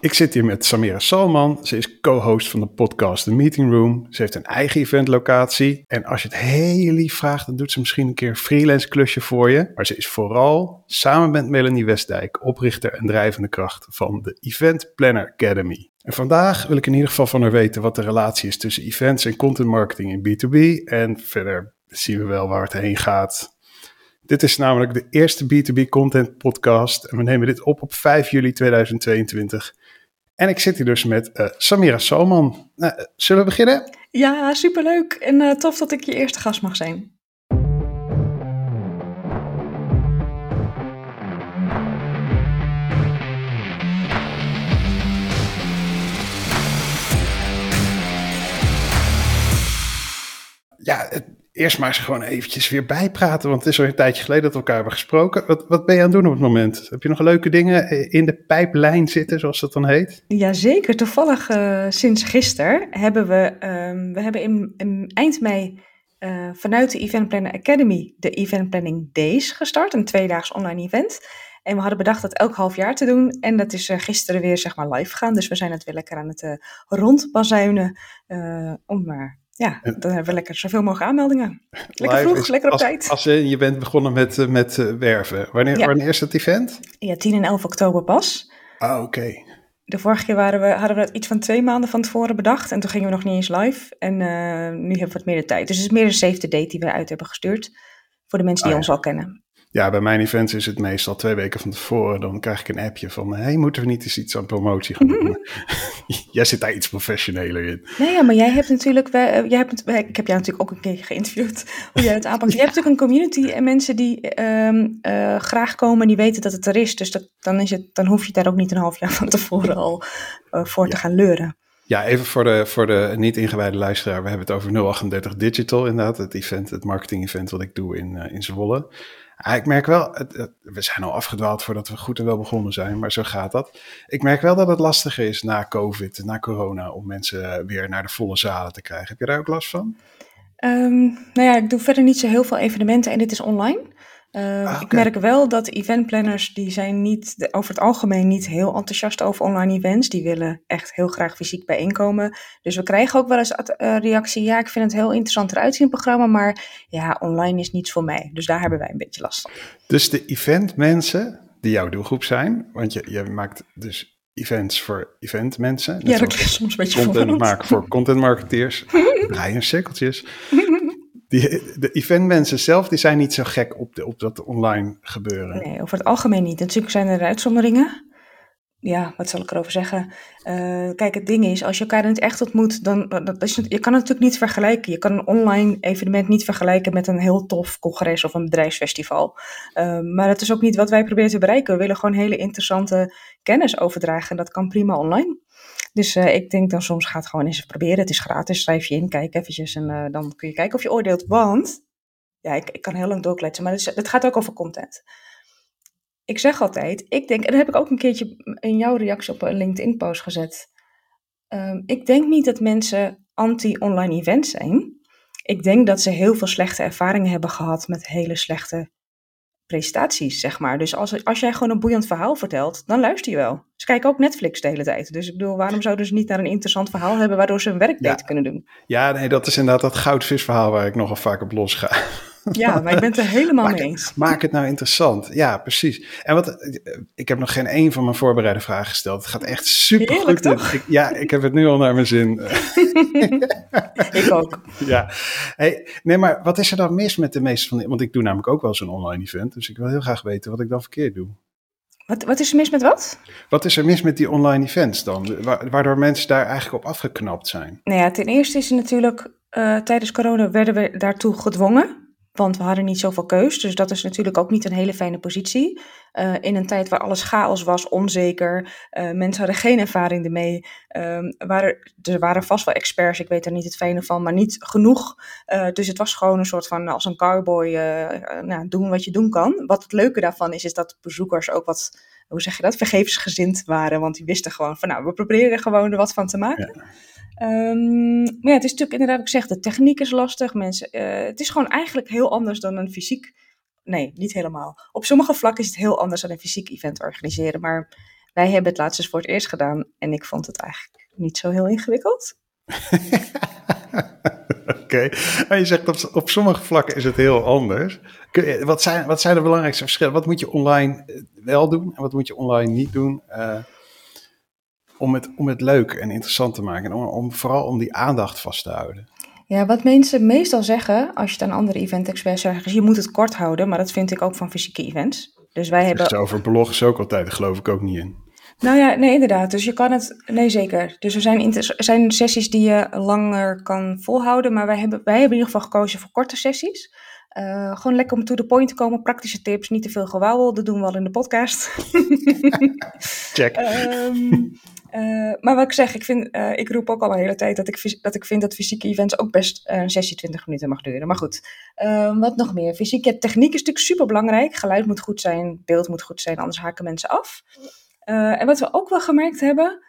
Ik zit hier met Samira Salman. Ze is co-host van de podcast The Meeting Room. Ze heeft een eigen eventlocatie. En als je het heel lief vraagt, dan doet ze misschien een keer een freelance klusje voor je. Maar ze is vooral, samen met Melanie Westdijk, oprichter en drijvende kracht van de Event Planner Academy. En vandaag wil ik in ieder geval van haar weten wat de relatie is tussen events en content marketing in B2B. En verder zien we wel waar het heen gaat. Dit is namelijk de eerste B2B content podcast en we nemen dit op op 5 juli 2022. En ik zit hier dus met uh, Samira Salman. Uh, zullen we beginnen? Ja, superleuk en uh, tof dat ik je eerste gast mag zijn. Ja, eerst maar eens gewoon eventjes weer bijpraten, want het is al een tijdje geleden dat we elkaar hebben gesproken. Wat, wat ben je aan het doen op het moment? Heb je nog leuke dingen in de pijplijn zitten, zoals dat dan heet? Jazeker, toevallig uh, sinds gisteren hebben we, um, we hebben in, in eind mei uh, vanuit de Event Planner Academy de Event Planning Days gestart, een tweedaags online event. En we hadden bedacht dat elk half jaar te doen. En dat is gisteren weer zeg maar live gegaan. Dus we zijn het weer lekker aan het uh, rondbazuinen. Om maar ja, dan hebben we lekker zoveel mogelijk aanmeldingen. Lekker vroeg, lekker op als, tijd. Als je, je bent begonnen met, met werven. Wanneer, Ja. wanneer is het event? Ja, 10 en 11 oktober pas. Ah, oké. De vorige keer waren we, hadden we dat iets van twee maanden van tevoren bedacht. En toen gingen we nog niet eens live. En eh, nu hebben we wat meer de tijd. Dus het is meer een save the date die we uit hebben gestuurd. Voor de mensen die Ah, ons al kennen. Ja, bij mijn events is het meestal twee weken van tevoren. Dan krijg ik een appje van, hey, moeten we niet eens iets aan promotie gaan doen? Jij zit daar iets professioneler in. Nee, ja, maar jij hebt natuurlijk, wij, eh, jij hebt, wij- ik heb jou natuurlijk ook een keer geïnterviewd hoe jij het aanpakt. Je hebt natuurlijk een community en mensen die ehm, eh, graag komen en die weten dat het er is. Dus dat, dan, is het, dan hoef je daar ook niet een half jaar van tevoren al eh, voor te gaan leuren. Ja, even voor de, voor de niet ingewijde luisteraar. We hebben het over 038 Digital inderdaad. Het event, het marketing event wat ik doe in, eh, in Zwolle. Ah, ik merk wel, we zijn al afgedwaald voordat we goed en wel begonnen zijn, maar zo gaat dat. Ik merk wel dat het lastiger is na COVID, na corona, om mensen weer naar de volle zalen te krijgen. Heb je daar ook last van? Ehm, nou ja, ik doe verder niet zo heel veel evenementen en dit is online. Ehm, Ah, Ik merk wel dat eventplanners, die zijn niet, over het algemeen niet heel enthousiast over online events. Die willen echt heel graag fysiek bijeenkomen. Dus we krijgen ook wel eens eh, reactie, ja, ik vind het heel interessant eruit zien, het programma, maar ja, online is niets voor mij. Dus daar hebben wij een beetje last van. Dus de eventmensen die jouw doelgroep zijn, want je, je maakt dus events voor eventmensen. ja, dat klinkt soms een beetje content maken voor content marketeers. Draai in cirkeltjes. Die, de eventmensen zelf, die zijn niet zo gek op, op dat online gebeuren. Nee, over het algemeen niet. Natuurlijk zijn er uitzonderingen. Ja, wat zal ik erover zeggen? Eh, kijk, het ding is, als je elkaar in het echt ontmoet, dan dat je kan het natuurlijk niet vergelijken. Je kan een online evenement niet vergelijken met een heel tof congres of een bedrijfsfestival. Eh, maar dat is ook niet wat wij proberen te bereiken. We willen gewoon hele interessante kennis overdragen en dat kan prima online. Dus eh, ik denk dan soms gaat gewoon eens proberen. Het is gratis, schrijf je in, kijk eventjes en eh, dan kun je kijken of je oordeelt. Want, ja, ik, ik kan heel lang doorkletsen, maar het gaat ook over content ik zeg altijd, ik denk, en dat heb ik ook een keertje in jouw reactie op een LinkedIn-post gezet. Ehm, ik denk niet dat mensen anti-online events zijn. Ik denk dat ze heel veel slechte ervaringen hebben gehad met hele slechte presentaties, zeg maar. Dus als, als jij gewoon een boeiend verhaal vertelt, dan luister je wel. Ze kijken ook Netflix de hele tijd. Dus ik bedoel, waarom zouden ze niet naar een interessant verhaal hebben waardoor ze hun werk Ja. beter kunnen doen? Ja, nee, dat is inderdaad dat goudvisverhaal waar ik nogal vaak op los ga. Ja, maar ik ben het er helemaal Maak mee eens. Maak het nou interessant. Ja, precies. En wat, eh, ik heb nog geen één van mijn voorbereide vragen gesteld. Het gaat echt super Heerlijk, goed. toch? Ik, ja, ik heb het nu al naar mijn zin. Ik ook. ja. Hey, nee, maar wat is er dan mis met de meeste van die... Want ik doe namelijk ook wel zo'n online event. Dus ik wil heel graag weten wat ik dan verkeerd doe. Wat, wat is er mis met wat? Wat is er mis met die online events dan? Wa- Waardoor mensen daar eigenlijk op afgeknapt zijn. Nou ja, ten eerste is het natuurlijk, eh, tijdens corona werden we daartoe gedwongen. Want we hadden niet zoveel keus. Dus dat is natuurlijk ook niet een hele fijne positie. Eh, in een tijd waar alles chaos was, onzeker. eh, mensen hadden geen ervaring ermee. Ehm, er waren vast wel experts, ik weet er niet het fijne van, maar niet genoeg. Eh, dus het was gewoon een soort van als een cowboy nou, doen wat je doen kan. Wat het leuke daarvan is, is dat bezoekers ook wat, hoe zeg je dat, vergevensgezind waren. Want die wisten gewoon van nou, we proberen er gewoon er wat van te maken. Ehm, maar ja, het is natuurlijk inderdaad, ik zeg, de techniek is lastig. Mensen, eh, het is gewoon eigenlijk heel anders dan een fysiek. Nee, niet helemaal. Op sommige vlakken is het heel anders dan een fysiek event organiseren. Maar wij hebben het laatst eens voor het eerst gedaan en ik vond het eigenlijk niet zo heel ingewikkeld. Oké, maar je zegt op, op sommige vlakken is het heel anders. Wat zijn, wat zijn de belangrijkste verschillen? Wat moet je online eh, wel doen en wat moet je online niet doen? Uh, om, het, om het leuk en interessant te maken. En om, om, vooral om die aandacht vast te houden. Ja, wat mensen meestal zeggen, als je het aan andere event-experts zegt, is je moet het kort houden. Maar dat vind ik ook van fysieke events. Dus wij hebben... over bloggen ook altijd, geloof ik ook niet in. Nou ja, nee, inderdaad. Dus je kan het, nee zeker. Dus er zijn, er zijn sessies die je langer kan volhouden, maar wij hebben, wij hebben in ieder geval gekozen voor korte sessies. Uh, gewoon lekker om to the point te komen, praktische tips, niet te veel gewauwel. Dat doen we al in de podcast. Check. um, uh, maar wat ik zeg, ik, vind, uh, ik roep ook al een hele tijd dat ik, dat ik vind dat fysieke events ook best een sessie 20 minuten mag duren. Maar goed, uh, wat nog meer? Fysieke techniek is natuurlijk super belangrijk. Geluid moet goed zijn, beeld moet goed zijn, anders haken mensen af. en wat we ook wel gemerkt hebben,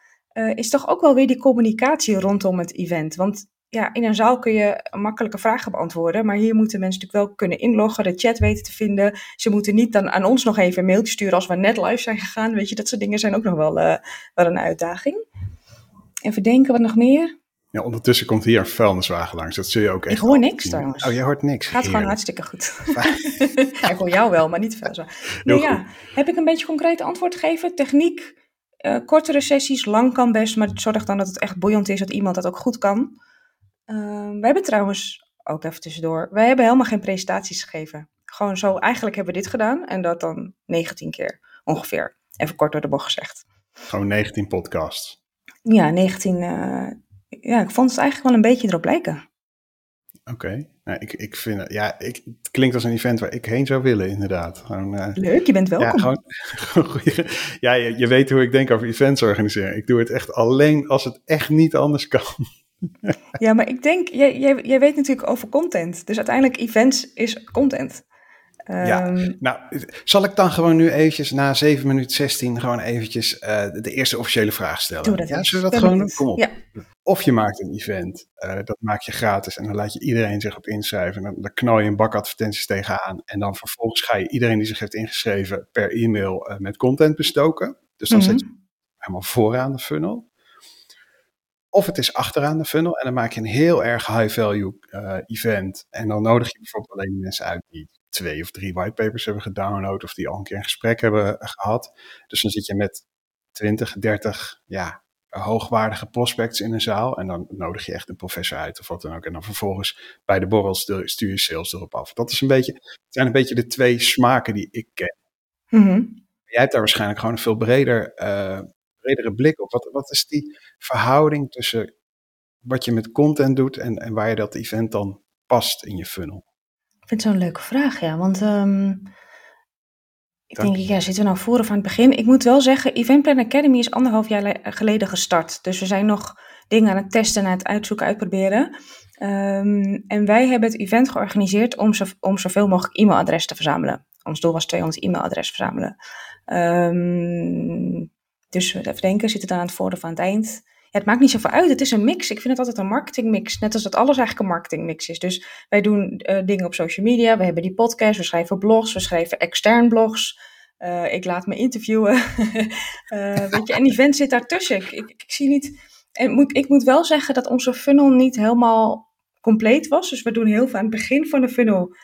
is toch ook wel weer die communicatie rondom het event. Want ja, in een zaal kun je makkelijke vragen beantwoorden, maar hier moeten mensen natuurlijk wel kunnen inloggen, de chat weten te vinden. Ze moeten niet dan aan ons nog even een mailtje sturen als we net live zijn gegaan. Weet je, dat soort dingen zijn ook nog wel, uh, wel een uitdaging. Even denken, wat nog meer? Ja, ondertussen komt hier een vuilniswagen langs. Dat zul je ook echt. Ik hoor niks trouwens. Oh, jij hoort niks. Gaat gewoon hartstikke goed. ik hoor jou wel, maar niet veel. Nee, ja. Heb ik een beetje concreet antwoord gegeven? Techniek, uh, kortere sessies, lang kan best, maar zorg dan dat het echt boeiend is, dat iemand dat ook goed kan. Uh, we hebben trouwens, ook even tussendoor, wij hebben helemaal geen presentaties gegeven. Gewoon zo, eigenlijk hebben we dit gedaan en dat dan 19 keer ongeveer. Even kort door de bocht gezegd. Gewoon 19 podcasts. Ja, 19. Uh, ja, ik vond het eigenlijk wel een beetje erop lijken. Oké, okay. nou, ik, ik vind het, ja, ik, het klinkt als een event waar ik heen zou willen, inderdaad. Gewoon, uh, Leuk, je bent welkom. Ja, gewoon, ja je, je weet hoe ik denk over events organiseren. Ik doe het echt alleen als het echt niet anders kan. ja, maar ik denk, jij, jij, jij weet natuurlijk over content. Dus uiteindelijk events is content. Ja, ehm, nou, zal ik dan gewoon nu eventjes na 7 minuten 16 gewoon eventjes uh, de eerste officiële vraag stellen? Doe dat ja, zullen we dat gewoon doen? Kom op. Ja. Of je maakt een event, uh, dat maak je gratis en dan laat je iedereen zich op inschrijven. En dan, dan knal je een bak advertenties tegenaan. En dan vervolgens ga je iedereen die zich heeft ingeschreven per e-mail uh, met content bestoken. Dus dan mm -hmm. zet je helemaal vooraan de funnel. Of het is achteraan de funnel en dan maak je een heel erg high-value uh, event. En dan nodig je bijvoorbeeld alleen mensen uit die twee of drie whitepapers hebben gedownload of die al een keer een gesprek hebben gehad. Dus dan zit je met 20, 30 ja, hoogwaardige prospects in een zaal. En dan nodig je echt een professor uit of wat dan ook. En dan vervolgens bij de borrels stuur je sales erop af. Dat is een beetje, het zijn een beetje de twee smaken die ik ken. Mm -hmm. Jij hebt daar waarschijnlijk gewoon een veel breder uh, bredere blik op. Wat, wat is die verhouding tussen wat je met content doet en, en waar je dat event dan past in je funnel? Ik vind het zo'n leuke vraag, ja. Want um, ik denk, ja, zitten we nou voor of aan het begin? Ik moet wel zeggen, Event Plan Academy is anderhalf jaar geleden gestart. Dus we zijn nog dingen aan het testen, aan het uitzoeken, uitproberen. Um, en wij hebben het event georganiseerd om, zo, om zoveel mogelijk e-mailadressen te verzamelen. Ons doel was 200 e-mailadressen verzamelen. Um, dus even denken, zit het aan het voordeel van het eind? Ja, het maakt niet zoveel uit. Het is een mix. Ik vind het altijd een marketingmix. Net als dat alles eigenlijk een marketingmix is. Dus wij doen uh, dingen op social media. We hebben die podcast. We schrijven blogs. We schrijven extern blogs. Uh, ik laat me interviewen. uh, weet je, en event zit daartussen. Ik, ik, ik, zie niet. En moet, ik moet wel zeggen dat onze funnel niet helemaal compleet was. Dus we doen heel veel aan het begin van de funnel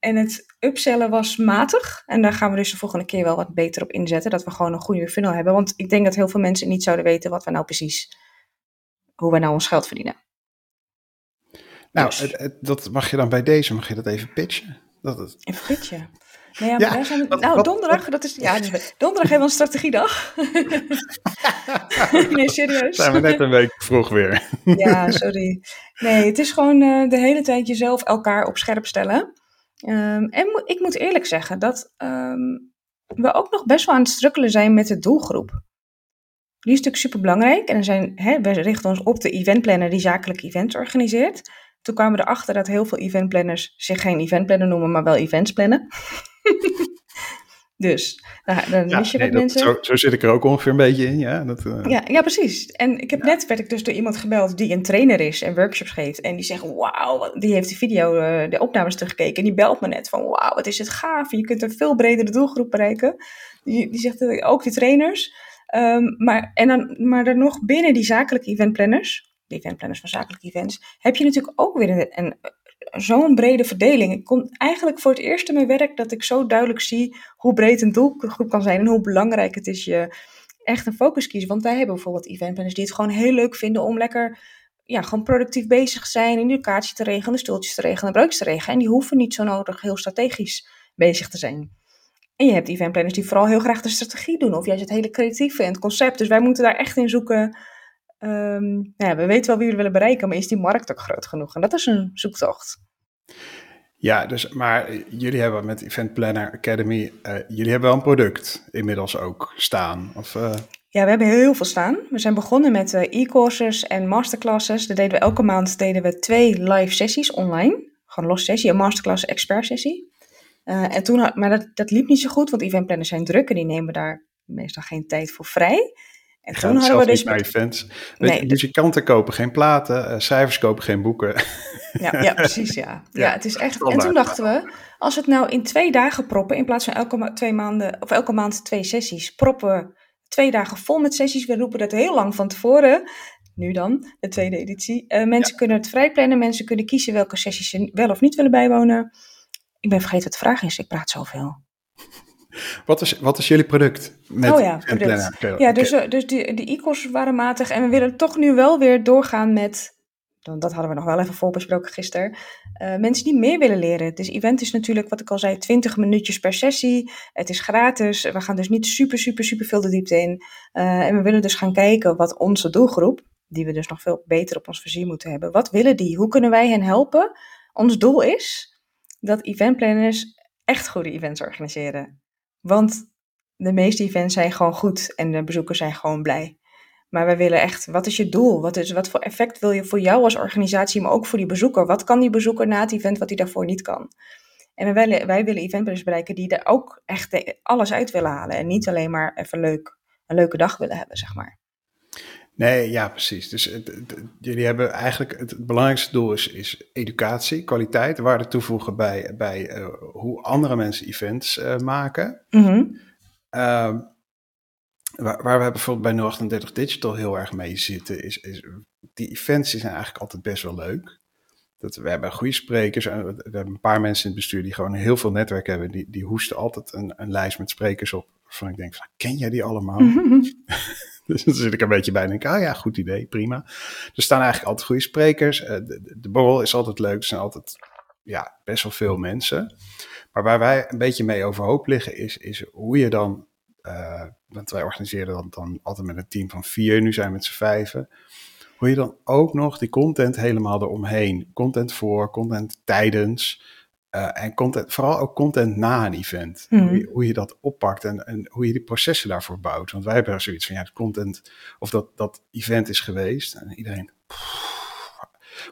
en het upsellen was matig. En daar gaan we dus de volgende keer wel wat beter op inzetten. Dat we gewoon een goede funnel hebben. Want ik denk dat heel veel mensen niet zouden weten wat we nou precies, hoe we nou ons geld verdienen. Nou, dus. het, het, dat mag je dan bij deze, mag je dat even pitchen? Dat het... Even pitchen? Nou ja, maar ja, daar zijn nou, wat, donderdag, wat, dat is, ja, dus, donderdag hebben we een strategiedag. nee, serieus. Zijn we net een week vroeg weer. ja, sorry. Nee, het is gewoon uh, de hele tijd jezelf elkaar op scherp stellen. Um, en ik moet eerlijk zeggen dat um, we ook nog best wel aan het strukkelen zijn met de doelgroep. Die is natuurlijk super belangrijk. En er zijn, hè, we richten ons op de eventplanner die zakelijke events organiseert. Toen kwamen we erachter dat heel veel eventplanners zich geen eventplanner noemen, maar wel events plannen. Dus nou, dan ja, mis je nee, wat mensen. Zo, zo, zit ik er ook ongeveer een beetje in. Ja, dat, uh... ja, ja, precies. En ik heb ja. net werd ik dus door iemand gebeld die een trainer is en workshops geeft. En die zegt, wauw, die heeft de video, uh, de opnames teruggekeken. En die belt me net van, wauw, wat is het gaaf. Je kunt een veel bredere doelgroep bereiken. die, die zegt uh, ook de trainers. Um, maar, en dan, maar dan nog binnen die zakelijke eventplanners, de eventplanners van zakelijke events, heb je natuurlijk ook weer een, een zo'n brede verdeling. Ik kom eigenlijk voor het eerst in mijn werk dat ik zo duidelijk zie hoe breed een doelgroep kan zijn en hoe belangrijk het is je echt een focus kiezen. Want wij hebben bijvoorbeeld eventplanners die het gewoon heel leuk vinden om lekker ja, gewoon productief bezig zijn, in educatie te regelen, de stoeltjes te regelen, broodjes te regelen. En die hoeven niet zo nodig heel strategisch bezig te zijn. En je hebt eventplanners die vooral heel graag de strategie doen, of juist het hele creatieve en het concept. Dus wij moeten daar echt in zoeken. Um, nou ja, we weten wel wie we willen bereiken, maar is die markt ook groot genoeg? En dat is een zoektocht. Ja, dus, maar jullie hebben met Event Planner Academy, uh, jullie hebben wel een product inmiddels ook staan? Of, uh... Ja, we hebben heel veel staan. We zijn begonnen met uh, e-courses en masterclasses. Daar deden we elke maand deden we twee live sessies online. Gewoon los sessie, een masterclass, expert sessie. en toen, maar dat, dat liep niet zo goed, want eventplanners zijn druk en die nemen daar meestal geen tijd voor vrij. En toen hadden we dus. Fans. Nee, dus je kanten kopen geen platen, cijfers kopen geen boeken. Ja, ja precies. Ja. ja. het is echt. En toen dachten we, als we het nou in twee dagen proppen, in plaats van elke, twee maanden, of elke maand twee sessies, proppen we twee dagen vol met sessies. We roepen dat heel lang van tevoren. Nu dan, de tweede editie. Uh, mensen kunnen het vrij plannen, mensen kunnen kiezen welke sessies ze wel of niet willen bijwonen. Ik ben vergeten wat de vraag is, ik praat zoveel. Wat is, wat is jullie product? Met oh ja, product. Ja, dus, eh, dus die, die e-courses waren matig en we willen toch nu wel weer doorgaan met dat hadden we nog wel even voorbesproken gisteren. Uh, mensen die meer willen leren. Dus event is natuurlijk, wat ik al zei, 20 minuutjes per sessie. Het is gratis. We gaan dus niet super, super, super veel de diepte in. Uh, en we willen dus gaan kijken wat onze doelgroep, die we dus nog veel beter op ons vizier moeten hebben, wat willen die? Hoe kunnen wij hen helpen? Ons doel is dat eventplanners echt goede events organiseren. Want de meeste events zijn gewoon goed en de bezoekers zijn gewoon blij. Maar wij willen echt, wat is je doel? Wat, is, wat voor effect wil je voor jou als organisatie, maar ook voor die bezoeker? Wat kan die bezoeker na het event wat hij daarvoor niet kan? En wij willen, wij willen bereiken die er ook echt alles uit willen halen. En niet alleen maar even leuk, een leuke dag willen hebben, zeg maar. Nee, ja, precies. Dus jullie hebben eigenlijk het, belangrijkste doel is, is educatie, kwaliteit, waarde toevoegen bij, bij uh, hoe andere mensen events uh, maken. Mm waar, waar we bijvoorbeeld bij 038 Digital heel erg mee zitten, is, is die events zijn eigenlijk altijd best wel leuk. Dat, we hebben goede sprekers. We hebben een paar mensen in het bestuur die gewoon heel veel netwerk hebben. Die, die hoesten altijd een, een lijst met sprekers op. Waarvan ik denk, van, ken jij die allemaal? dus dan zit ik een beetje bij en denk, ah ja, goed idee, prima. Er staan eigenlijk altijd goede sprekers. Eh, de, de borrel is altijd leuk. Er zijn altijd ja, best wel veel mensen. Maar waar wij een beetje mee overhoop liggen is, is hoe je dan uh, want wij organiseren dat dan altijd met een team van vier. Nu zijn we met z'n vijven. Hoe je dan ook nog die content helemaal eromheen. Content voor, content tijdens. Uh, en content, vooral ook content na een event. Hmm. Hoe, je, hoe, je, dat oppakt en, en, hoe je die processen daarvoor bouwt. Want wij hebben zoiets van, ja, de content of dat, dat event is geweest. En iedereen...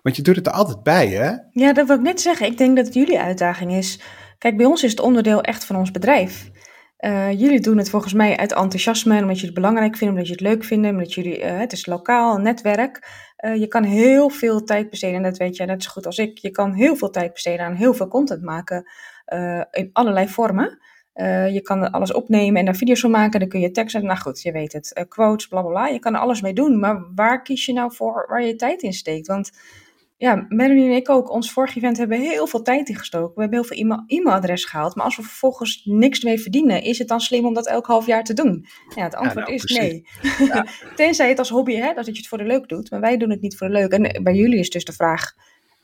want je doet het er altijd bij, hè? Ja, dat wil ik net zeggen. Ik denk dat het jullie uitdaging is. Kijk, bij ons is het onderdeel echt van ons bedrijf. Uh, jullie doen het volgens mij uit enthousiasme, omdat jullie het belangrijk vinden, omdat je het leuk vindt, omdat jullie, uh, het is lokaal, een netwerk. Uh, je kan heel veel tijd besteden, en dat weet jij net zo goed als ik. Je kan heel veel tijd besteden aan heel veel content maken in allerlei vormen. je kan alles opnemen en daar video's van maken, dan kun je teksten, nou goed, je weet het, quotes, bla bla bla. Je kan er alles mee doen, maar waar kies je nou voor waar je tijd in steekt? Want ja, Melanie en ik ook, ons vorige event hebben heel veel tijd ingestoken. We hebben heel veel e-mailadres gehaald. Maar als we vervolgens niks mee verdienen, is het dan slim om dat elk half jaar te doen? Ja, het antwoord nou, is nee. Ja. Tenzij het als hobby, hè, dat je het voor de leuk doet. Maar wij doen het niet voor de leuk. En bij jullie is dus de vraag,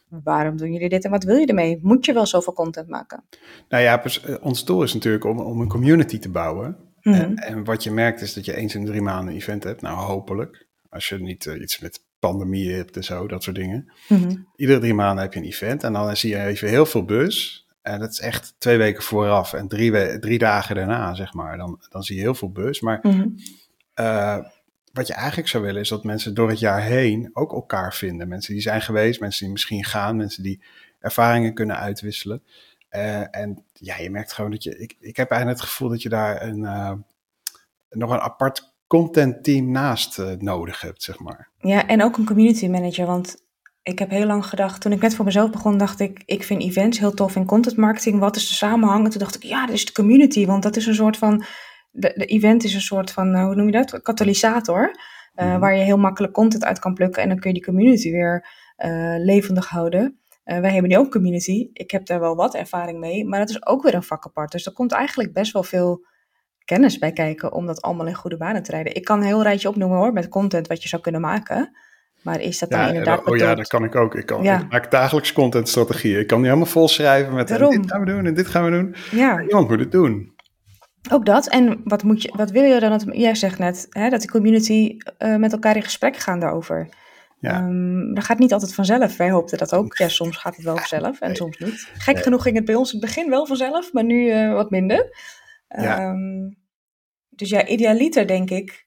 waarom doen jullie dit en wat wil je ermee? Moet je wel zoveel content maken? Nou ja, eh, ons doel is natuurlijk om, om een community te bouwen. Mhm. en, en, wat je merkt is dat je eens in drie maanden een event hebt. Nou, hopelijk. Als je niet uh, iets met pandemie hebt en zo, dat soort dingen. Mhm. Iedere drie maanden heb je een event en dan zie je even heel veel bus. En dat is echt twee weken vooraf en drie, drie dagen daarna, zeg maar. Dan, dan zie je heel veel bus. Maar mhm. eh, wat je eigenlijk zou willen is dat mensen door het jaar heen ook elkaar vinden. Mensen die zijn geweest, mensen die misschien gaan, mensen die ervaringen kunnen uitwisselen. Uh, en ja, je merkt gewoon dat je. Ik, ik heb eigenlijk het gevoel dat je daar een, uh, nog een apart content team naast uh, nodig hebt, zeg maar. Ja, en ook een community manager, want ik heb heel lang gedacht, toen ik net voor mezelf begon, dacht ik, ik vind events heel tof en content marketing, wat is de samenhang? En toen dacht ik, ja, dat is de community, want dat is een soort van de, de event is een soort van, hoe noem je dat? Katalysator. Mhm. Waar je heel makkelijk content uit kan plukken en dan kun je die community weer levendig houden. wij hebben nu ook community. Ik heb daar wel wat ervaring mee, maar dat is ook weer een vak apart. Dus er komt eigenlijk best wel veel kennis bij kijken om dat allemaal in goede banen te rijden. Ik kan een heel rijtje opnoemen hoor, met content wat je zou kunnen maken. Maar is dat dan ja, inderdaad Oh ja, dat kan ik ook. Ik, kan, ik maak dagelijks contentstrategieën. Ik kan die helemaal vol schrijven met dit gaan we doen en dit gaan we doen. Ja. Iemand moet het doen. Ook dat. En wat, moet je, wat wil je dan? Dat, jij zegt net hè, dat de community uh, met elkaar in gesprek gaan daarover. Ja. Um, dat gaat niet altijd vanzelf. Wij hoopten dat ook. Ja, soms gaat het wel vanzelf en soms niet. Gek genoeg ging het bij ons in het begin wel vanzelf, maar nu uh, wat minder. Ja. Um, dus ja, idealiter denk ik.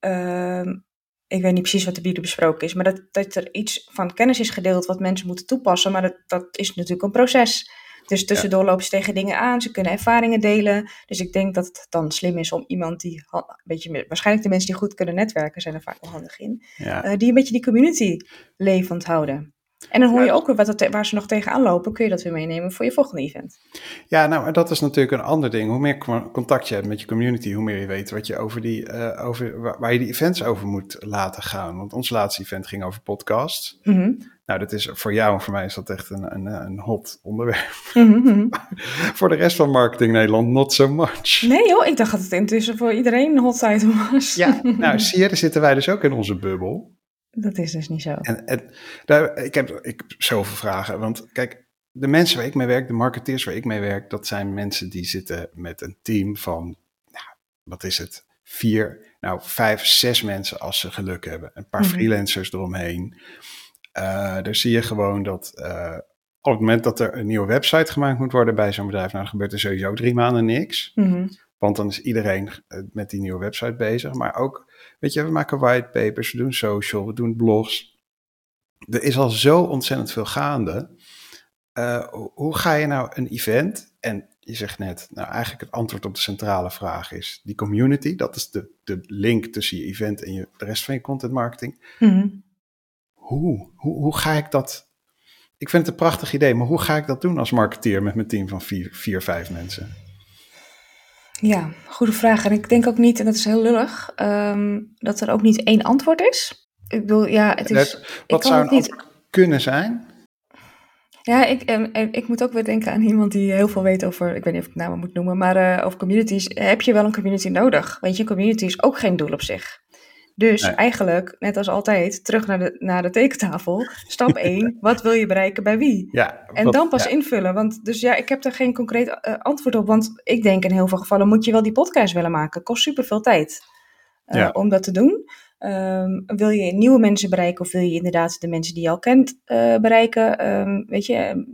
Um, ik weet niet precies wat er bieden besproken is, maar dat, dat er iets van kennis is gedeeld wat mensen moeten toepassen. Maar dat, dat is natuurlijk een proces. Dus tussendoor lopen ze tegen dingen aan, ze kunnen ervaringen delen. Dus ik denk dat het dan slim is om iemand die, een beetje, waarschijnlijk de mensen die goed kunnen netwerken zijn er vaak wel handig in, ja. uh, die een beetje die community levend houden. En dan hoor je ook weer wat het, waar ze nog tegenaan lopen, kun je dat weer meenemen voor je volgende event. Ja, nou, dat is natuurlijk een ander ding. Hoe meer contact je hebt met je community, hoe meer je weet wat je over die, uh, over, waar je die events over moet laten gaan. Want ons laatste event ging over podcast. Mm Nou, dat is voor jou en voor mij is dat echt een, een, een hot onderwerp. Mm voor de rest van Marketing Nederland, not so much. Nee joh, ik dacht dat het intussen voor iedereen een hot item was. Ja, nou zie je, daar zitten wij dus ook in onze bubbel. Dat is dus niet zo. En, en daar, ik, heb, ik heb zoveel vragen. Want kijk, de mensen waar ik mee werk, de marketeers waar ik mee werk, dat zijn mensen die zitten met een team van, nou, wat is het? Vier, nou, vijf, zes mensen als ze geluk hebben. Een paar mhm. freelancers eromheen. Uh, daar zie je gewoon dat uh, op het moment dat er een nieuwe website gemaakt moet worden bij zo'n bedrijf, nou, dan gebeurt er sowieso drie maanden niks. Mm Want dan is iedereen eh, met die nieuwe website bezig. Maar ook Weet je, we maken whitepapers, we doen social, we doen blogs. Er is al zo ontzettend veel gaande. Uh, hoe ga je nou een event? En je zegt net, nou eigenlijk het antwoord op de centrale vraag is die community. Dat is de, de link tussen je event en je, de rest van je content marketing. Mm hoe, hoe, hoe ga ik dat? Ik vind het een prachtig idee, maar hoe ga ik dat doen als marketeer met mijn team van vier, vier vijf mensen? Ja, goede vraag. En ik denk ook niet, en dat is heel lullig, ehm, dat er ook niet één antwoord is. Ik bedoel, ja, het is. wat zou een niet... kunnen zijn? Ja, ik, um, ik moet ook weer denken aan iemand die heel veel weet over, ik weet niet of ik namen moet noemen, maar uh, over communities. Heb je wel een community nodig? Weet je, een community is ook geen doel op zich. Dus eigenlijk, net als altijd, terug naar de, naar de tekentafel. Stap 1, wat wil je bereiken bij wie? Ja, en dan pas invullen. Want dus ja, ik heb er geen concreet uh, antwoord op. Want ik denk in heel veel gevallen moet je wel die podcast willen maken. Kost superveel tijd uh, om dat te doen. Um, wil je nieuwe mensen bereiken of wil je inderdaad de mensen die je al kent uh, bereiken? Um, weet je,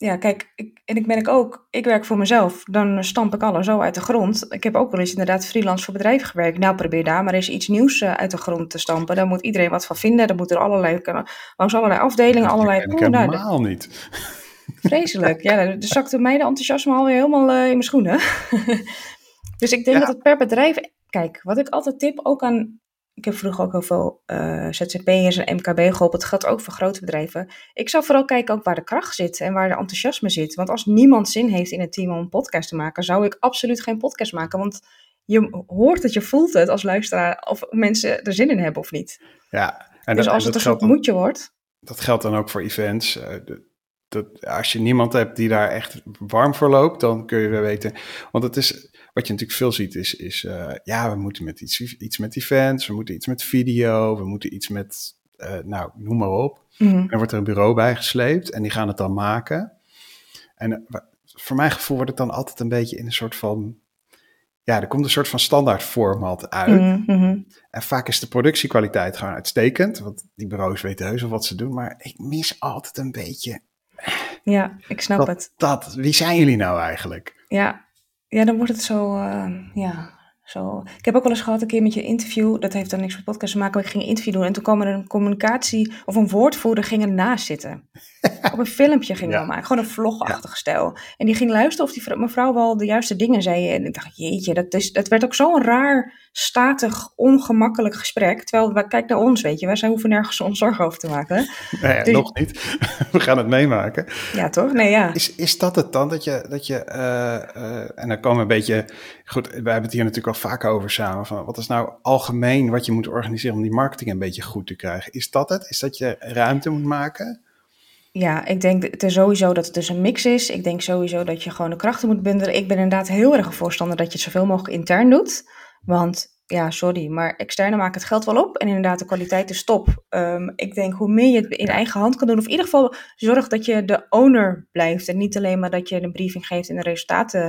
ja, kijk, ik, en ik merk ook, ik werk voor mezelf, dan stamp ik alles zo uit de grond. Ik heb ook wel eens inderdaad freelance voor bedrijven gewerkt. Nou, probeer daar maar eens iets nieuws uh, uit de grond te stampen. Daar moet iedereen wat van vinden. Dan moeten er allerlei, langs allerlei afdelingen, allerlei... Dat helemaal niet. Vreselijk. Ja, dan zakte mij de enthousiasme alweer helemaal uh, in mijn schoenen. dus ik denk ja. dat het per bedrijf... Kijk, wat ik altijd tip, ook aan ik heb vroeger ook heel veel uh, ZZP'ers en MKB geholpen. Het geldt ook voor grote bedrijven. Ik zou vooral kijken ook waar de kracht zit en waar de enthousiasme zit. Want als niemand zin heeft in het team om een podcast te maken, zou ik absoluut geen podcast maken. Want je hoort het, je voelt het als luisteraar of mensen er zin in hebben of niet. Ja, en dus als het een soort moedje wordt. Dat geldt dan ook voor events. Uh, dat, als je niemand hebt die daar echt warm voor loopt, dan kun je wel weten. Want het is wat je natuurlijk veel ziet is, is uh, ja, we moeten met iets, iets met events, we moeten iets met video, we moeten iets met, uh, nou, noem maar op. Mm -hmm. En wordt er een bureau bij gesleept en die gaan het dan maken. En uh, voor mijn gevoel wordt het dan altijd een beetje in een soort van, ja, er komt een soort van standaard format uit. Mm -hmm. En vaak is de productiekwaliteit gewoon uitstekend, want die bureaus weten heus wel wat ze doen, maar ik mis altijd een beetje. Ja, ik snap dat, het. Dat, wie zijn jullie nou eigenlijk? Ja, ja, dan wordt het zo, uh, ja, zo. Ik heb ook wel eens gehad een keer met je interview, dat heeft dan niks met podcast te maken, maar ik ging een interview doen en toen kwam er een communicatie of een woordvoerder ging ernaast zitten. Op een filmpje ging ja. maken, gewoon een vlogachtig ja. stijl. En die ging luisteren of die mevrouw wel de juiste dingen zei. En ik dacht, jeetje, dat, is, dat werd ook zo'n raar, statig, ongemakkelijk gesprek. Terwijl, kijk naar ons, weet je, wij zijn hoeven nergens ons zorgen over te maken. Nee, dus, nog niet. We gaan het meemaken. Ja, toch? Nee, ja. Is, is dat het dan, dat je, dat je uh, uh, en dan komen een beetje goed, wij hebben het hier natuurlijk al vaker over samen. Van wat is nou algemeen wat je moet organiseren om die marketing een beetje goed te krijgen? Is dat het? Is dat je ruimte moet maken? Ja, ik denk sowieso dat het dus een mix is. Ik denk sowieso dat je gewoon de krachten moet bundelen. Ik ben inderdaad heel erg een voorstander dat je het zoveel mogelijk intern doet. Want ja, sorry, maar externe maken het geld wel op. En inderdaad, de kwaliteit is top. Um, ik denk hoe meer je het in eigen hand kan doen, of in ieder geval zorg dat je de owner blijft. En niet alleen maar dat je een briefing geeft en de resultaten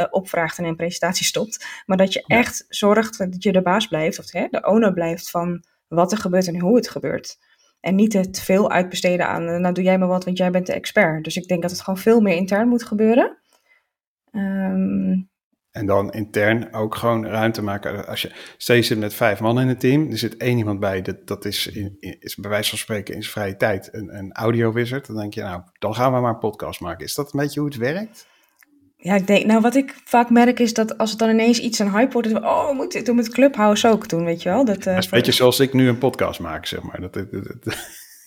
uh, opvraagt en in een presentatie stopt. Maar dat je echt zorgt dat je de baas blijft, of hè, de owner blijft van wat er gebeurt en hoe het gebeurt. En niet te veel uitbesteden aan, eh, nou doe jij maar wat, want jij bent de expert. Dus ik denk dat het gewoon veel meer intern moet gebeuren. Um, en dan intern ook gewoon ruimte maken. Als je steeds zit met vijf man in het team, er zit één iemand bij, dat, dat is, in, is bij wijze van spreken in zijn vrije tijd een, een audio wizard. Dan denk je, nou, dan gaan we maar een podcast maken. Is dat een beetje hoe het werkt? Ja, ik denk, nou wat ik vaak merk is dat als het dan ineens iets een hype wordt, oh, we moeten dit doen met Clubhouse ook doen, weet je wel. Dat, uh, dat is een beetje zoals ik nu een podcast maak, zeg maar. Dat, dat, dat,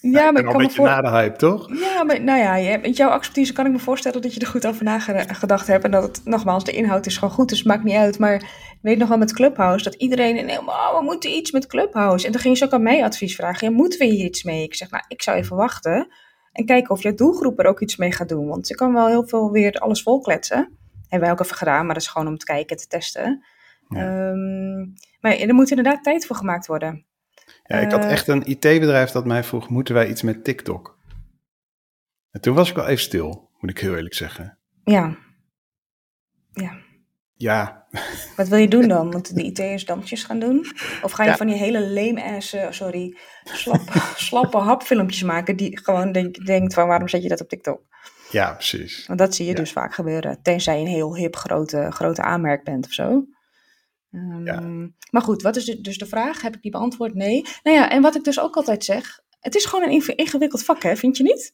ja, maar ik kan een beetje voor... na de hype, toch? Ja, maar nou ja, met jouw expertise kan ik me voorstellen dat je er goed over nagedacht hebt. En dat het, nogmaals, de inhoud is gewoon goed, dus het maakt niet uit. Maar ik weet nog wel met Clubhouse dat iedereen helemaal, oh, we moeten iets met Clubhouse. En dan ging ze ook aan mij advies vragen. Ja, moeten we hier iets mee? Ik zeg, nou, ik zou even wachten en kijken of jouw doelgroep er ook iets mee gaat doen. Want ze kan wel heel veel weer alles volkletsen. Hebben wij ook even gedaan, maar dat is gewoon om te kijken, te testen. Ja. Um, maar er moet inderdaad tijd voor gemaakt worden. Ja, ik had eh, echt een IT-bedrijf dat mij vroeg, moeten wij iets met TikTok? En toen was ik wel even stil, moet ik heel eerlijk zeggen. Ja. Ja. Ja. Wat wil je doen dan? Moeten de IT'ers dansjes gaan doen? Of ga je van die hele lame-ass, uh, sorry, slap, slappe hapfilmpjes maken die gewoon denk, denkt van waarom zet je dat op TikTok? Ja, precies. Want dat zie je dus vaak gebeuren. Tenzij je een heel hip grote, grote aanmerk bent of zo. Um, Maar goed, wat is dus de vraag? Heb ik die beantwoord? Nee. Nou ja, en wat ik dus ook altijd zeg, het is gewoon een ingewikkeld vak, hè? Vind je niet?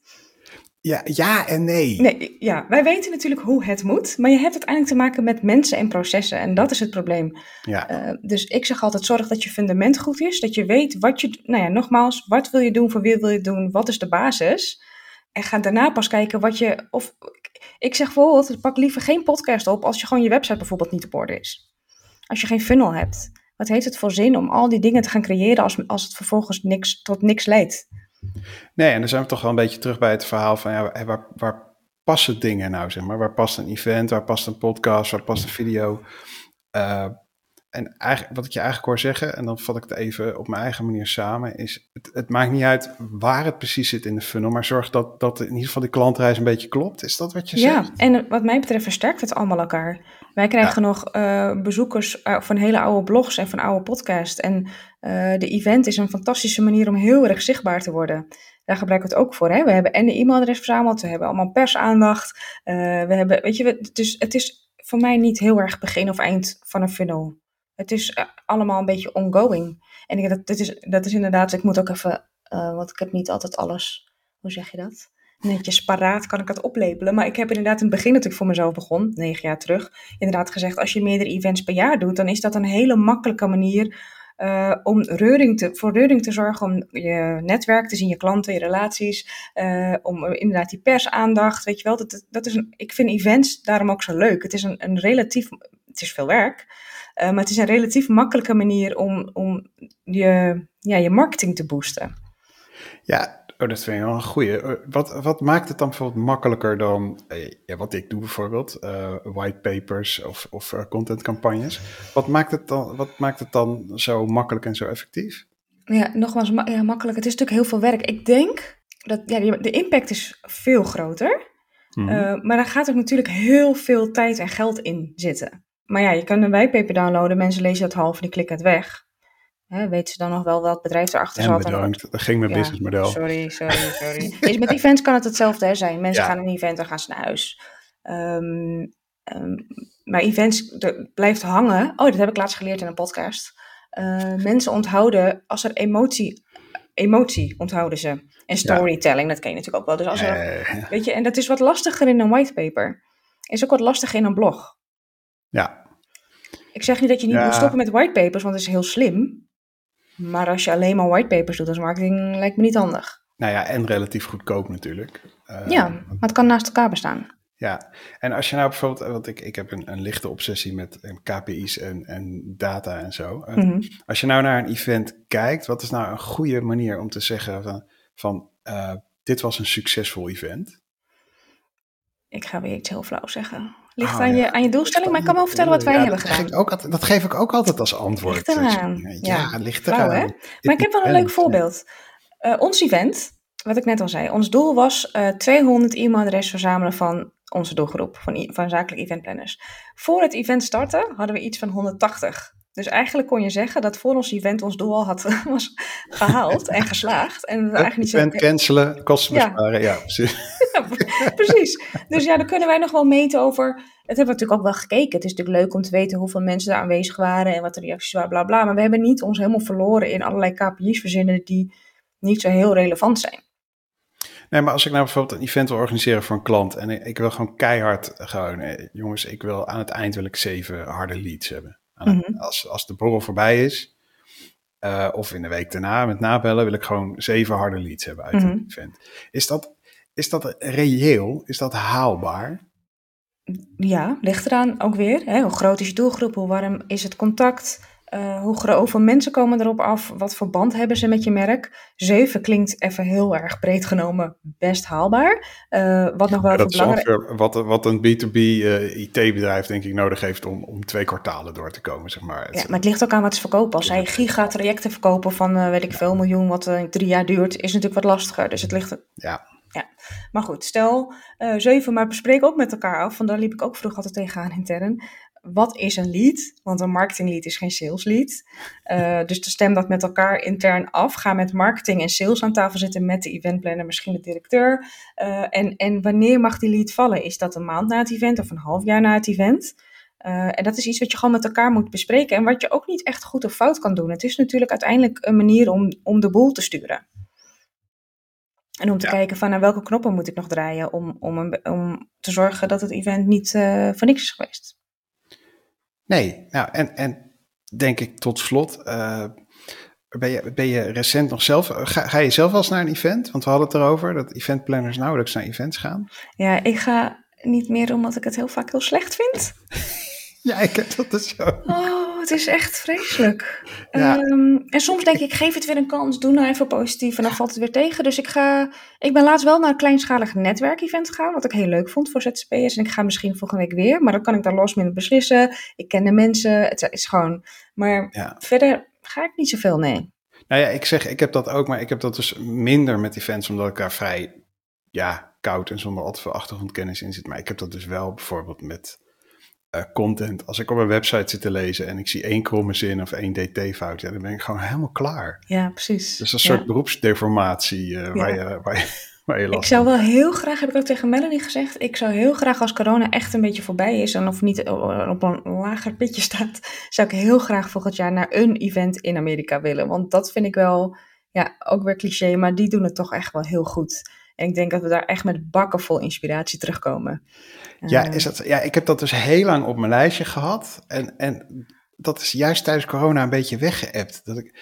Ja, ja en nee. nee. Ja, wij weten natuurlijk hoe het moet, maar je hebt uiteindelijk te maken met mensen en processen en dat is het probleem. Ja. Uh, dus ik zeg altijd, zorg dat je fundament goed is, dat je weet wat je, nou ja, nogmaals, wat wil je doen, voor wie wil je doen, wat is de basis? En ga daarna pas kijken wat je, of ik zeg bijvoorbeeld, pak liever geen podcast op als je gewoon je website bijvoorbeeld niet op orde is als je geen funnel hebt? Wat heeft het voor zin om al die dingen te gaan creëren als, als het vervolgens niks, tot niks leidt? Nee, en dan zijn we toch wel een beetje terug bij het verhaal van ja, waar, waar passen dingen nou, zeg maar? Waar past een event, waar past een podcast, waar past een video? Uh, en eigenlijk, wat ik je eigenlijk hoor zeggen, en dan vat ik het even op mijn eigen manier samen, is het, het, maakt niet uit waar het precies zit in de funnel, maar zorg dat, dat in ieder geval de klantreis een beetje klopt. Is dat wat je ja, zegt? Ja, en wat mij betreft versterkt het allemaal elkaar. Wij krijgen nog uh, bezoekers uh, van hele oude blogs en van oude podcasts. En uh, de event is een fantastische manier om heel erg zichtbaar te worden. Daar gebruiken we het ook voor. Hè? We hebben en de e-mailadres verzameld, we hebben allemaal persaandacht. we hebben, weet je, dus het is voor mij niet heel erg begin of eind van een funnel. Het is eh, allemaal een beetje ongoing. En ik, dat, dit is, dat is inderdaad, ik moet ook even, uh, want ik heb niet altijd alles, hoe zeg je dat? Netjes paraat kan ik het oplepelen. Maar ik heb inderdaad in het begin natuurlijk voor mezelf begon, negen jaar terug, inderdaad gezegd, als je meerdere events per jaar doet, dan is dat een hele makkelijke manier uh, om reuring te, voor reuring te zorgen, om je netwerk te zien, je klanten, je relaties, om inderdaad die persaandacht, weet je wel. Dat, dat is een, ik vind events daarom ook zo leuk. Het is een, een relatief, het is veel werk, uh, maar het is een relatief makkelijke manier om, om je, ja, je marketing te boosten. Ja, Oh, dat vind ik wel een goede. Wat, wat maakt het dan bijvoorbeeld makkelijker dan ja, wat ik doe bijvoorbeeld, uh, whitepapers of, of uh, contentcampagnes? Wat maakt, het dan, wat maakt het dan zo makkelijk en zo effectief? Ja, nogmaals, ma ja, makkelijk. Het is natuurlijk heel veel werk. Ik denk dat ja, de impact is veel groter. Mm -hmm. uh, maar daar gaat ook natuurlijk heel veel tijd en geld in zitten. Maar ja, je kan een whitepaper downloaden, mensen lezen dat half en die klikken het weg. Hè, weten ze dan nog wel welk bedrijf erachter en zat? bedankt, dat ging mijn ja, businessmodel. Sorry, sorry, sorry. dus met events kan het hetzelfde hè, zijn. Mensen ja. gaan een event, dan gaan ze naar huis. Um, um, maar events blijft hangen. Oh, dat heb ik laatst geleerd in een podcast. Uh, mensen onthouden als er emotie, emotie onthouden ze. En storytelling, ja. dat ken je natuurlijk ook wel. Dus als er, weet je, en dat is wat lastiger in een whitepaper. Is ook wat lastiger in een blog. Ja. Ik zeg niet dat je niet moet stoppen met whitepapers, want het is heel slim. Maar als je alleen maar whitepapers doet als marketing, lijkt me niet handig. Nou ja, en relatief goedkoop natuurlijk. Uh, ja, maar het kan naast elkaar bestaan. Ja, en als je nou bijvoorbeeld, want ik, ik heb een, een lichte obsessie met eh, KPI's en, en data en zo. Eh, Mhm. Als je nou naar een event kijkt, wat is nou een goede manier om te zeggen van, van eh, dit was een succesvol event? Ik ga weer iets heel flauw zeggen. Ligt Oh, aan, ja. je, aan je doelstelling, maar ik kan wel vertellen wat wij Ja, hebben dat geef gedaan. ik ook altijd, dat geef ik ook altijd als antwoord. Ligt eraan. Ja, Ja, ligt eraan. hè? Maar ik heb wel een leuk voorbeeld. Eh, ons event, wat ik net al zei, ons doel was eh 200 e-mailadressen verzamelen van onze doelgroep, van, van zakelijke eventplanners. Voor het event starten hadden we iets van 180. Dus eigenlijk kon je zeggen dat voor ons event ons doel al had, was gehaald en geslaagd. En we Het eigenlijk niet zo... event cancelen, kosten Ja. besparen, ja, precies. Ja, precies. Dus ja, dan kunnen wij nog wel meten over. Het hebben we natuurlijk ook wel gekeken. Het is natuurlijk leuk om te weten hoeveel mensen daar aanwezig waren en wat de reacties waren, bla bla. Maar we hebben niet ons helemaal verloren in allerlei KPI's verzinnen die niet zo heel relevant zijn. Nee, maar als ik nou bijvoorbeeld een event wil organiseren voor een klant en ik, ik wil gewoon keihard gewoon, eh, jongens, ik wil aan het eind wil ik zeven harde leads hebben. Het- Mhm. als, als de borrel voorbij is, eh, of in de week daarna met nabellen, wil ik gewoon zeven harde leads hebben uit een event. Is dat, is dat reëel? Is dat haalbaar? Ja, ligt eraan ook weer. Hè? Hoe groot is je doelgroep? Hoe warm is het contact? Eh, hoe groot, hoeveel mensen komen erop af? Wat voor band hebben ze met je merk? Zeven klinkt even heel erg breed genomen best haalbaar. Eh, wat nog wel Ja, dat is belangrijk ongeveer wat, wat een B2B eh, IT-bedrijf denk ik nodig heeft om, om twee kwartalen door te komen, zeg maar. Ja, maar het ligt ook aan wat ze verkopen. Als zij gigatrajecten verkopen van, eh, weet ik veel, miljoen, wat eh, drie jaar duurt, is natuurlijk wat lastiger. Dus het ligt... Ja. Maar goed, stel eh, zeven, maar bespreek ook met elkaar af, want daar liep ik ook vroeger altijd tegenaan intern. Wat is een lead? Want een marketing lead is geen sales lead. Eh, dus stem dat met elkaar intern af. Ga met marketing en sales aan tafel zitten met de eventplanner, misschien de directeur. Eh, en, en wanneer mag die lead vallen? Is dat een maand na het event of een half jaar na het event? Eh, en dat is iets wat je gewoon met elkaar moet bespreken en wat je ook niet echt goed of fout kan doen. Het is natuurlijk uiteindelijk een manier om, om de boel te sturen. En om te Ja. kijken van naar welke knoppen moet ik nog draaien om, om, een, om te zorgen dat het event niet voor niks is geweest. Nee, nou en, en denk ik tot slot, eh, ben, je, ben je recent nog zelf, ga, ga je zelf wel eens naar een event? Want we hadden het erover dat eventplanners nauwelijks naar events gaan. Ja, ik ga niet meer omdat ik het heel vaak heel slecht vind. Ja, ik heb dat dus zo. Oh, het is echt vreselijk. Ja. Ehm, en soms denk ik, geef het weer een kans, doe nou even positief en dan valt het weer tegen. Dus ik ga, ik ben laatst wel naar een kleinschalig netwerkevent gegaan, wat ik heel leuk vond voor ZZP'ers. En ik ga misschien volgende week weer, maar dan kan ik daar los minder beslissen. Ik ken de mensen, het is gewoon, maar Ja. verder ga ik niet zoveel, nee. Nou ja, ik zeg, ik heb dat ook, maar ik heb dat dus minder met events, omdat ik daar vrij, ja, koud en zonder al te veel achtergrondkennis in zit. Maar ik heb dat dus wel bijvoorbeeld met eh, content. Als ik op een website zit te lezen en ik zie één kromme zin of één dt-fout, ja, dan ben ik gewoon helemaal klaar. Ja, precies. Dus een Ja. soort beroepsdeformatie eh, waar, je, waar, je, waar je last Ik zou wel heel graag, heb ik ook tegen Melanie gezegd, ik zou heel graag als corona echt een beetje voorbij is en of niet op een lager pitje staat, zou ik heel graag volgend jaar naar een event in Amerika willen. Want dat vind ik wel, ja, ook weer cliché, maar die doen het toch echt wel heel goed. En ik denk dat we daar echt met bakken vol inspiratie terugkomen. Ja, Eh, is dat, ja, ik heb dat dus heel lang op mijn lijstje gehad. En, en dat is juist tijdens corona een beetje weggeëpt. Dat ik,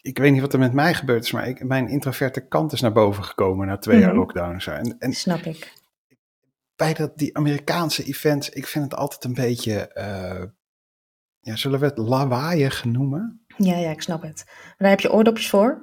ik weet niet wat er met mij gebeurd is, maar ik, mijn introverte kant is naar boven gekomen na twee jaar Mhm. lockdown. Zo. en, en Snap ik. bij dat, die Amerikaanse events, ik vind het altijd een beetje, eh, ja, zullen we het lawaaiig noemen? Ja, ja, ik snap het. Maar daar heb je oordopjes voor.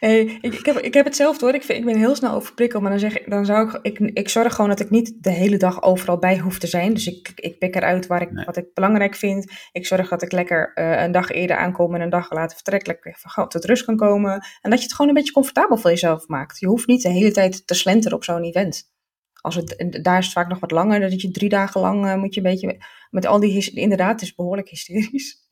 Nee, ik, ik, heb, ik heb hetzelfde hoor. Ik, vind, ik ben heel snel overprikkeld. Maar dan, zeg ik, dan zou ik, ik... Ik zorg gewoon dat ik niet de hele dag overal bij hoef te zijn. Dus ik, ik pik eruit waar ik, Nee. wat ik belangrijk vind. Ik zorg dat ik lekker eh, een dag eerder aankom en een dag later vertrek. Lekker tot rust kan komen. En dat je het gewoon een beetje comfortabel voor jezelf maakt. Je hoeft niet de hele tijd te slenteren op zo'n event. Als het, daar is het vaak nog wat langer. Dat je drie dagen lang eh, moet je een beetje... Met al die... Inderdaad, het is behoorlijk hysterisch.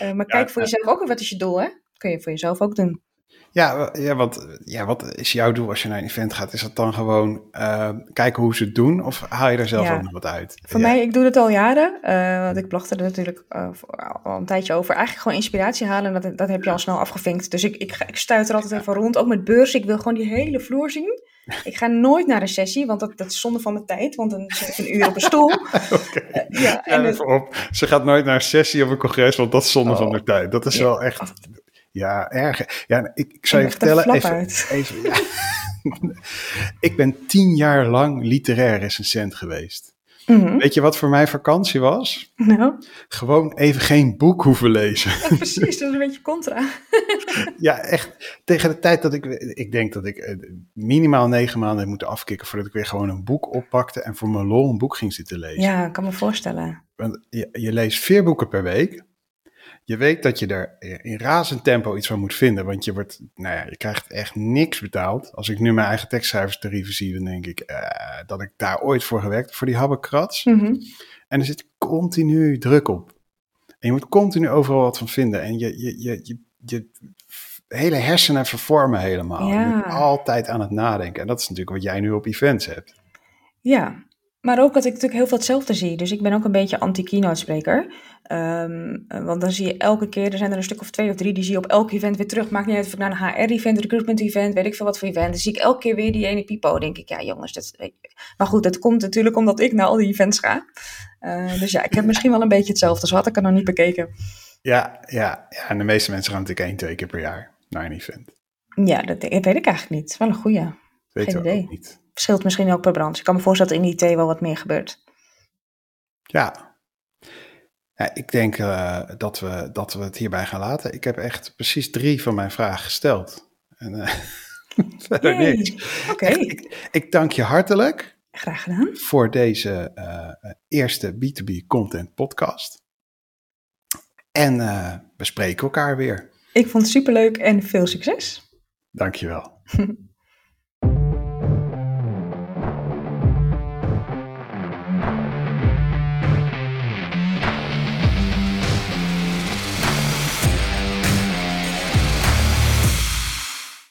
Eh, maar kijk voor ja. jezelf ook. Wat is je doel, hè? Kun je voor jezelf ook doen. Ja, ja, want, ja, wat is jouw doel als je naar een event gaat? Is dat dan gewoon eh, kijken hoe ze het doen? Of haal je er zelf Ja. ook nog wat uit? Voor Ja. mij, ik doe het al jaren. eh, want ik blogde er natuurlijk eh, al een tijdje over. Eigenlijk gewoon inspiratie halen. En dat, dat heb je al snel afgevinkt. Dus ik, ik, ik stuit er altijd even rond. Ook met beurzen. Ik wil gewoon die hele vloer zien. Ik ga nooit naar een sessie. Want dat, dat is zonde van mijn tijd. Want dan zit ik een uur op een stoel. Oké. Eh, ja, Ja, en even op. Ze gaat nooit naar een sessie of een congres, want dat is zonde Oh. van de tijd. Dat is wel echt, ja, erg. Ja, ik, ik zou je vertellen, even, uit. even ja. ik ben tien jaar lang literair recensent geweest. Mhm. Weet je wat voor mij vakantie was? Nou, Gewoon even geen boek hoeven lezen. ja, precies, dat is een beetje contra. ja, echt. Tegen de tijd dat ik... Ik denk dat ik eh, minimaal negen maanden heb moeten afkicken... voordat ik weer gewoon een boek oppakte... en voor mijn lol een boek ging zitten lezen. Ja, ik kan me voorstellen. Want je, je leest vier boeken per week. Je weet dat je er in razend tempo iets van moet vinden. Want je, wordt, nou ja, je krijgt echt niks betaald. Als ik nu mijn eigen tekstschrijverstarieven zie, dan denk ik eh, dat ik daar ooit voor gewerkt heb, voor die habbekrats. Mhm. En er zit continu druk op. En je moet continu overal wat van vinden. En je, je, je, je, je hele hersenen vervormen helemaal. Ja. Je bent altijd aan het nadenken. En dat is natuurlijk wat jij nu op events hebt. Ja, maar ook dat ik natuurlijk heel veel hetzelfde zie. Dus ik ben ook een beetje anti-keynote spreker. Ehm, eh, want dan zie je elke keer, er zijn er een stuk of twee of drie, die zie je op elk event weer terug. Maakt niet uit of ik naar een HR-event, recruitment-event, weet ik veel wat voor event. Dan zie ik elke keer weer die ene pipo. denk ik, ja jongens, dat, maar goed, dat komt natuurlijk omdat ik naar al die events ga. Eh, dus ja, ik heb misschien wel een beetje hetzelfde. Zo had ik er nog niet bekeken. Ja, ja, ja. En de meeste mensen gaan natuurlijk één, twee keer per jaar naar een event. Ja, dat weet ik eigenlijk niet. Wel een goeie. Dat weten Geen we idee. ook niet. Verschilt misschien ook per branche. Ik kan me voorstellen dat in IT wel wat meer gebeurt. Ja. ja ik denk eh, dat, we, dat we het hierbij gaan laten. Ik heb echt precies drie van mijn vragen gesteld. En verder Yay. niks. Oké, ik, ik dank je hartelijk graag gedaan. voor deze eh, eerste B2B Content Podcast. En we spreken elkaar weer. Ik vond het superleuk en veel succes. Dankjewel.